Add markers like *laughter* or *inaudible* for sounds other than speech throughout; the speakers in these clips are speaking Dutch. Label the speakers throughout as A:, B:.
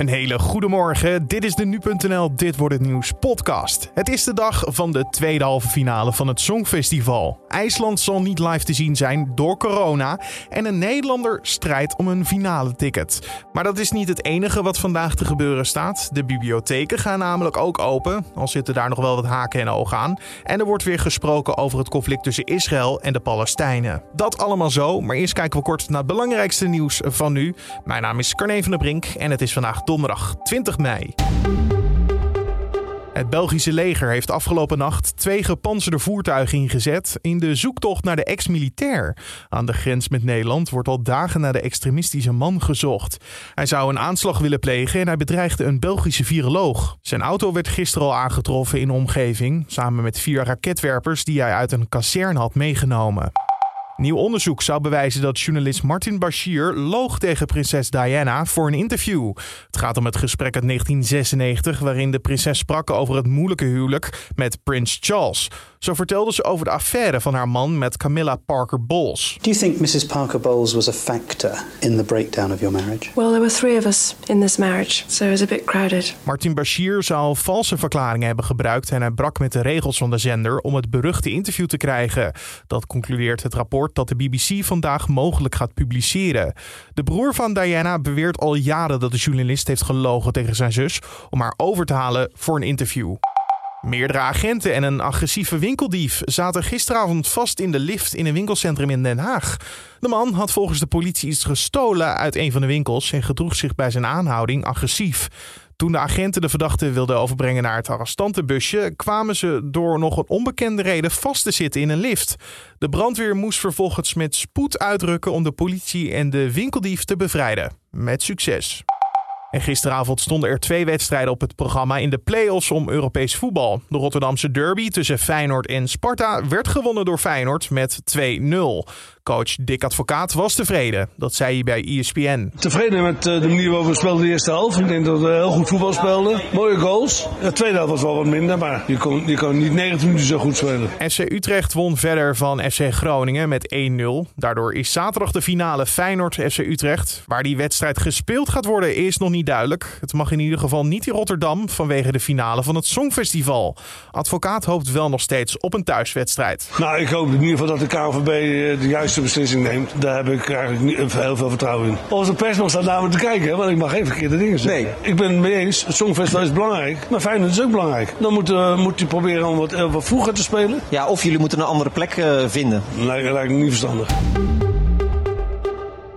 A: Een hele goede morgen. Dit is de nu.nl Dit wordt het nieuws podcast. Het is de dag van de tweede halve finale van het Songfestival. IJsland zal niet live te zien zijn door corona en een Nederlander strijdt om een finale ticket. Maar dat is niet het enige wat vandaag te gebeuren staat. De bibliotheken gaan namelijk ook open, al zitten daar nog wel wat haken en ogen aan. En er wordt weer gesproken over het conflict tussen Israël en de Palestijnen. Dat allemaal zo, maar eerst kijken we kort naar het belangrijkste nieuws van nu. Mijn naam is Carne van der Brink en het is vandaag donderdag 20 mei. Het Belgische leger heeft afgelopen nacht twee gepantserde voertuigen ingezet in de zoektocht naar de ex-militair. Aan de grens met Nederland wordt al dagen naar de extremistische man gezocht. Hij zou een aanslag willen plegen en hij bedreigde een Belgische viroloog. Zijn auto werd gisteren al aangetroffen in de omgeving, samen met vier raketwerpers die hij uit een kazerne had meegenomen. Nieuw onderzoek zou bewijzen dat journalist Martin Bashir loog tegen prinses Diana voor een interview. Het gaat om het gesprek uit 1996 waarin de prinses sprak over het moeilijke huwelijk met prins Charles. Zo vertelde ze over de affaire van haar man met Camilla Parker Bowles.
B: Do you think Mrs. Parker Bowles was a factor in the breakdown of your marriage?
C: Well, there were three of us in this marriage, so it was a bit crowded.
A: Martin Bashir zou valse verklaringen hebben gebruikt en hij brak met de regels van de zender om het beruchte interview te krijgen. Dat concludeert het rapport dat de BBC vandaag mogelijk gaat publiceren. De broer van Diana beweert al jaren dat de journalist heeft gelogen tegen zijn zus om haar over te halen voor een interview. Meerdere agenten en een agressieve winkeldief zaten gisteravond vast in de lift in een winkelcentrum in Den Haag. De man had volgens de politie iets gestolen uit een van de winkels en gedroeg zich bij zijn aanhouding agressief. Toen de agenten de verdachte wilden overbrengen naar het arrestantenbusje, kwamen ze door nog een onbekende reden vast te zitten in een lift. De brandweer moest vervolgens met spoed uitrukken om de politie en de winkeldief te bevrijden. Met succes. En gisteravond stonden er twee wedstrijden op het programma in de play-offs om Europees voetbal. De Rotterdamse derby tussen Feyenoord en Sparta werd gewonnen door Feyenoord met 2-0. Coach Dick Advocaat was tevreden. Dat zei hij bij ESPN.
D: Tevreden met eh, de manier waarop we speelden de eerste helft. Ik denk dat we heel goed voetbal speelden. Mooie goals. De tweede helft was wel wat minder, maar je kon, je kon niet 90 minuten zo goed spelen.
A: FC Utrecht won verder van FC Groningen met 1-0. Daardoor is zaterdag de finale Feyenoord-FC Utrecht. Waar die wedstrijd gespeeld gaat worden is nog niet duidelijk. Het mag in ieder geval niet in Rotterdam vanwege de finale van het Songfestival. Advocaat hoopt wel nog steeds op een thuiswedstrijd.
D: Nou, ik hoop in ieder geval dat de KNVB eh, de juiste beslissing neemt, daar heb ik eigenlijk niet, heel veel vertrouwen in. Onze pers mag staan naar me te kijken, want ik mag geen verkeerde dingen zeggen. Nee. Ik ben het mee eens, het Songfestival is belangrijk, maar Feyenoord is ook belangrijk. Dan moet, uh, moet hij proberen om wat, uh, wat vroeger te spelen.
E: Ja, of jullie moeten een andere plek uh, vinden.
D: Lijkt, lijkt me niet verstandig.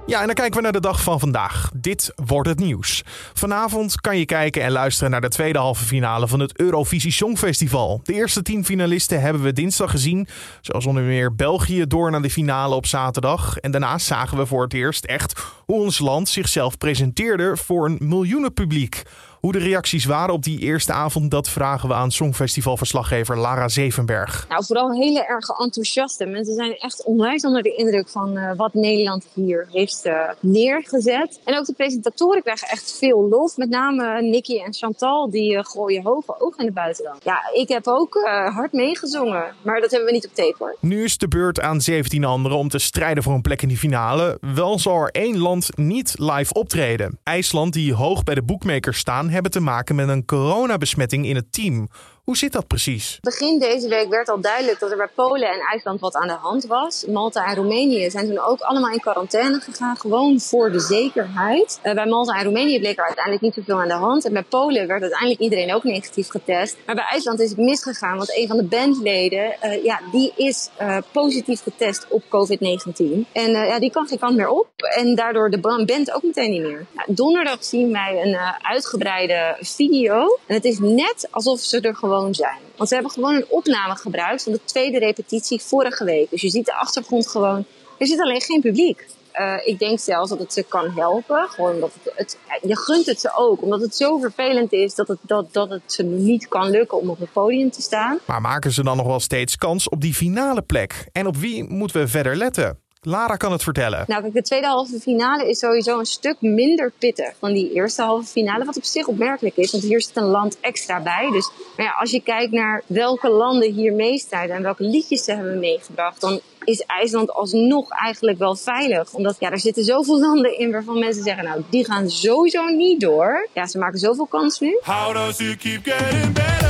A: Ja, en dan kijken we naar de dag van vandaag. Dit wordt het nieuws. Vanavond kan je kijken en luisteren naar de tweede halve finale van het Eurovisie Songfestival. De eerste tien finalisten hebben we dinsdag gezien. Zoals onder meer België door naar de finale op zaterdag. En daarna zagen we voor het eerst echt hoe ons land zichzelf presenteerde voor een miljoenenpubliek. Hoe de reacties waren op die eerste avond, dat vragen we aan Songfestivalverslaggever Lara Zevenberg.
F: Nou, vooral hele erg enthousiaste. Mensen zijn echt onwijs onder de indruk van uh, wat Nederland hier heeft uh, neergezet. En ook de presentatoren krijgen echt veel lof. Met name Nicky en Chantal, die uh, gooien hoge ogen in de buitenland. Ja, ik heb ook hard meegezongen, maar dat hebben we niet op tape hoor.
A: Nu is de beurt aan 17 anderen om te strijden voor een plek in die finale. Wel zal er één land niet live optreden. IJsland, die hoog bij de boekmakers staan, hebben te maken met een coronabesmetting in het team. Hoe zit dat precies?
F: Begin deze week werd al duidelijk dat er bij Polen en IJsland wat aan de hand was. Malta en Roemenië zijn toen ook allemaal in quarantaine gegaan, gewoon voor de zekerheid. Uh, bij Malta en Roemenië bleek er uiteindelijk niet zoveel aan de hand. En bij Polen werd uiteindelijk iedereen ook negatief getest. Maar bij IJsland is het misgegaan, want een van de bandleden, uh, ja, die is uh, positief getest op COVID-19. En ja, die kan geen kant meer op. En daardoor de band ook meteen niet meer. Donderdag zien wij een uitgebreide video. En het is net alsof ze er gewoon zijn. Want ze hebben gewoon een opname gebruikt van de tweede repetitie vorige week. Dus je ziet de achtergrond gewoon. Er zit alleen geen publiek. Uh, ik denk zelfs dat het ze kan helpen. Gewoon het, het, je gunt het ze ook. Omdat het zo vervelend is dat het, dat, dat het ze niet kan lukken om op het podium te staan.
A: Maar maken ze dan nog wel steeds kans op die finale plek? En op wie moeten we verder letten? Lara kan het vertellen.
F: Nou, kijk, de tweede halve finale is sowieso een stuk minder pittig dan die eerste halve finale. Wat op zich opmerkelijk is, want hier zit een land extra bij. Dus maar ja, als je kijkt naar welke landen hier meestrijden en welke liedjes ze hebben meegebracht, dan is IJsland alsnog eigenlijk wel veilig. Omdat ja, er zitten zoveel *laughs* landen in waarvan mensen zeggen, nou, die gaan sowieso niet door. Ja, ze maken zoveel kans nu.
G: How does it keep getting better?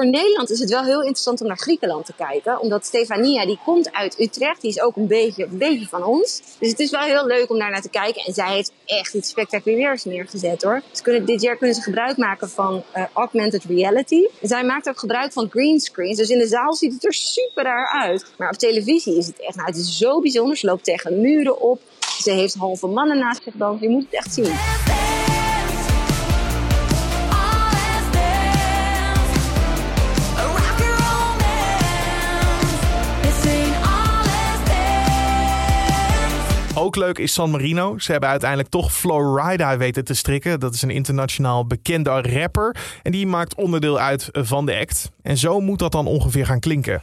F: Voor Nederland is het wel heel interessant om naar Griekenland te kijken. Omdat Stefania, die komt uit Utrecht. Die is ook een beetje, van ons. Dus het is wel heel leuk om daar naar te kijken. En zij heeft echt iets spectaculairs neergezet hoor. Ze kunnen, dit jaar kunnen ze gebruik maken van eh, augmented reality. Zij maakt ook gebruik van greenscreens. Dus in de zaal ziet het er super raar uit. Maar op televisie is het echt, nou het is zo bijzonder. Ze loopt tegen muren op. Ze heeft halve mannen naast zich dansen. Je moet het echt zien.
A: Ook leuk is San Marino. Ze hebben uiteindelijk toch Florida weten te strikken. Dat is een internationaal bekende rapper. En die maakt onderdeel uit van de act. En zo moet dat dan ongeveer gaan klinken.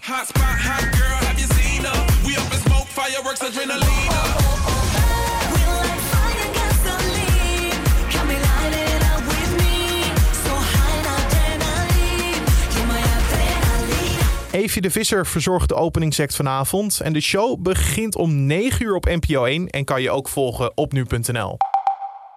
A: Evie de Visser verzorgt de openingsact vanavond. En de show begint om 9 uur op NPO 1 en kan je ook volgen op nu.nl.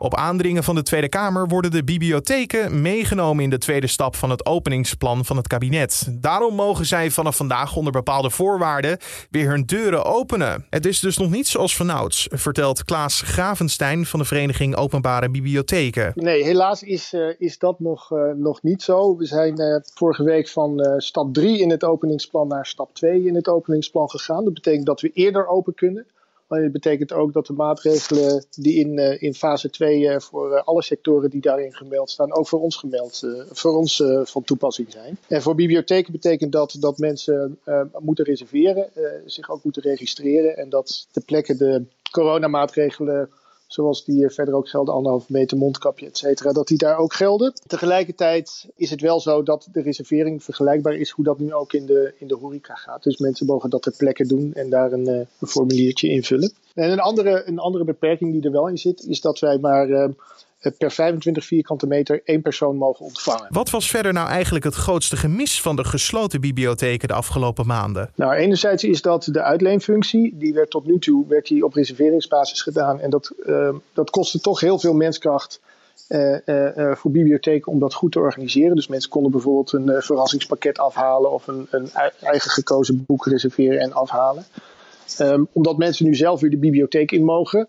A: Op aandringen van de Tweede Kamer worden de bibliotheken meegenomen in de tweede stap van het openingsplan van het kabinet. Daarom mogen zij vanaf vandaag onder bepaalde voorwaarden weer hun deuren openen. Het is dus nog niet zoals vanouds, vertelt Klaas Gravenstein van de Vereniging Openbare Bibliotheken.
H: Nee, helaas is, eh, is dat nog, eh, nog niet zo. We zijn eh, vorige week van stap 3 in het openingsplan naar stap 2 in het openingsplan gegaan. Dat betekent dat we eerder open kunnen. Maar het betekent ook dat de maatregelen die in, eh, in fase 2 eh, voor eh, alle sectoren die daarin gemeld staan, ook voor ons gemeld, voor ons van toepassing zijn. En voor bibliotheken betekent dat dat mensen moeten reserveren, zich ook moeten registreren en dat de plekken de coronamaatregelen zoals die eh, verder ook gelden, anderhalve meter mondkapje, et cetera, dat die daar ook gelden. Tegelijkertijd is het wel zo dat de reservering vergelijkbaar is hoe dat nu ook in de, in de horeca gaat. Dus mensen mogen dat ter plekke doen en daar een, eh, een formuliertje invullen. En een andere, een andere beperking die er wel in zit, is dat wij maar eh, per 25 vierkante meter één persoon mogen ontvangen.
A: Wat was verder nou eigenlijk het grootste gemis van de gesloten bibliotheken de afgelopen maanden?
H: Nou, enerzijds is dat de uitleenfunctie. Die werd tot nu toe werd die op reserveringsbasis gedaan. En dat, uh, dat kostte toch heel veel menskracht uh, uh, voor bibliotheken om dat goed te organiseren. Dus mensen konden bijvoorbeeld een verrassingspakket afhalen of een, een eigen gekozen boek reserveren en afhalen. Um, omdat mensen nu zelf weer de bibliotheek in mogen,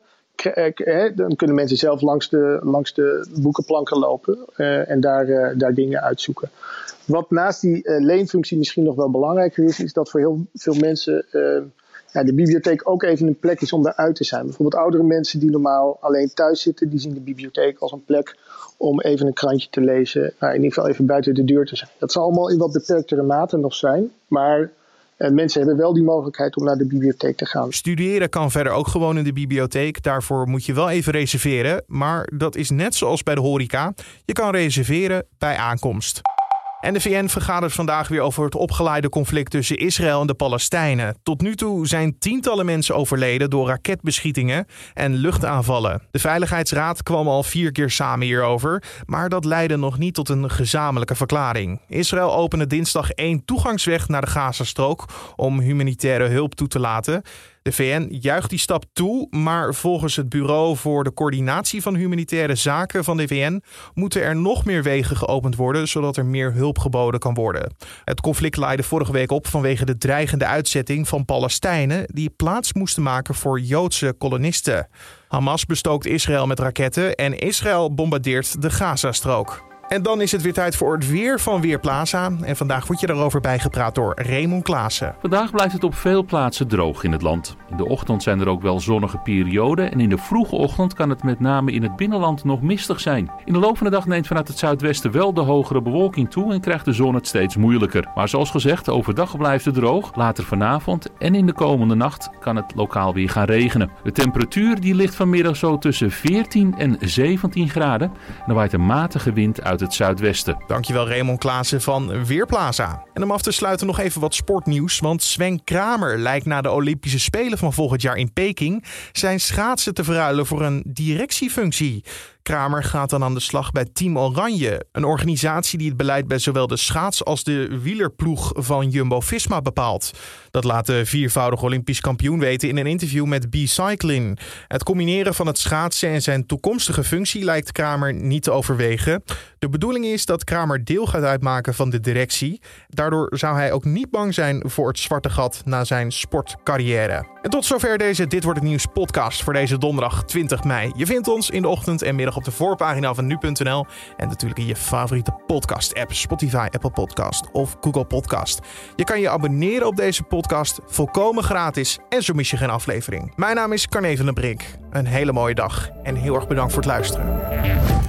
H: dan kunnen mensen zelf langs de, langs de boekenplanken lopen uh, en daar, uh, daar dingen uitzoeken. Wat naast die leenfunctie misschien nog wel belangrijker is, is dat voor heel veel mensen ja, de bibliotheek ook even een plek is om daaruit te zijn. Bijvoorbeeld oudere mensen die normaal alleen thuis zitten, die zien de bibliotheek als een plek om even een krantje te lezen. Nou, in ieder geval even buiten de deur te zijn. Dat zal allemaal in wat beperktere mate nog zijn, maar en mensen hebben wel die mogelijkheid om naar de bibliotheek te gaan.
A: Studeren kan verder ook gewoon in de bibliotheek. Daarvoor moet je wel even reserveren. Maar dat is net zoals bij de horeca. Je kan reserveren bij aankomst. En de VN vergadert vandaag weer over het opgeleide conflict tussen Israël en de Palestijnen. Tot nu toe zijn tientallen mensen overleden door raketbeschietingen en luchtaanvallen. De Veiligheidsraad kwam al vier keer samen hierover, maar dat leidde nog niet tot een gezamenlijke verklaring. Israël opende dinsdag één toegangsweg naar de Gazastrook om humanitaire hulp toe te laten. De VN juicht die stap toe, maar volgens het Bureau voor de Coördinatie van Humanitaire Zaken van de VN moeten er nog meer wegen geopend worden, zodat er meer hulp geboden kan worden. Het conflict leidde vorige week op vanwege de dreigende uitzetting van Palestijnen die plaats moesten maken voor Joodse kolonisten. Hamas bestookt Israël met raketten en Israël bombardeert de Gazastrook. En dan is het weer tijd voor het weer van Weerplaza. En vandaag wordt je daarover bijgepraat door Raymond Klaassen.
I: Vandaag blijft het op veel plaatsen droog in het land. In de ochtend zijn er ook wel zonnige perioden en in de vroege ochtend kan het met name in het binnenland nog mistig zijn. In de loop van de dag neemt vanuit het zuidwesten wel de hogere bewolking toe en krijgt de zon het steeds moeilijker. Maar zoals gezegd, overdag blijft het droog. Later vanavond en in de komende nacht kan het lokaal weer gaan regenen. De temperatuur die ligt vanmiddag zo tussen 14 en 17 graden. En er waait een matige wind uit het zuidwesten.
A: Dankjewel Raymond Klaassen van Weerplaza. En om af te sluiten nog even wat sportnieuws. Want Sven Kramer lijkt na de Olympische Spelen van volgend jaar in Peking zijn schaatsen te verruilen voor een directiefunctie. Kramer gaat dan aan de slag bij Team Oranje, een organisatie die het beleid bij zowel de schaats- als de wielerploeg van Jumbo-Visma bepaalt. Dat laat de viervoudig Olympisch kampioen weten in een interview met B-Cycling. Het combineren van het schaatsen en zijn toekomstige functie lijkt Kramer niet te overwegen. De bedoeling is dat Kramer deel gaat uitmaken van de directie. Daardoor zou hij ook niet bang zijn voor het zwarte gat na zijn sportcarrière. En tot zover deze Dit Wordt Het Nieuws podcast voor deze donderdag 20 mei. Je vindt ons in de ochtend en middag op de voorpagina van nu.nl. En natuurlijk in je favoriete podcast-app, Spotify, Apple Podcast of Google Podcast. Je kan je abonneren op deze podcast, volkomen gratis en zo mis je geen aflevering. Mijn naam is Carne van den Brink. Een hele mooie dag en heel erg bedankt voor het luisteren.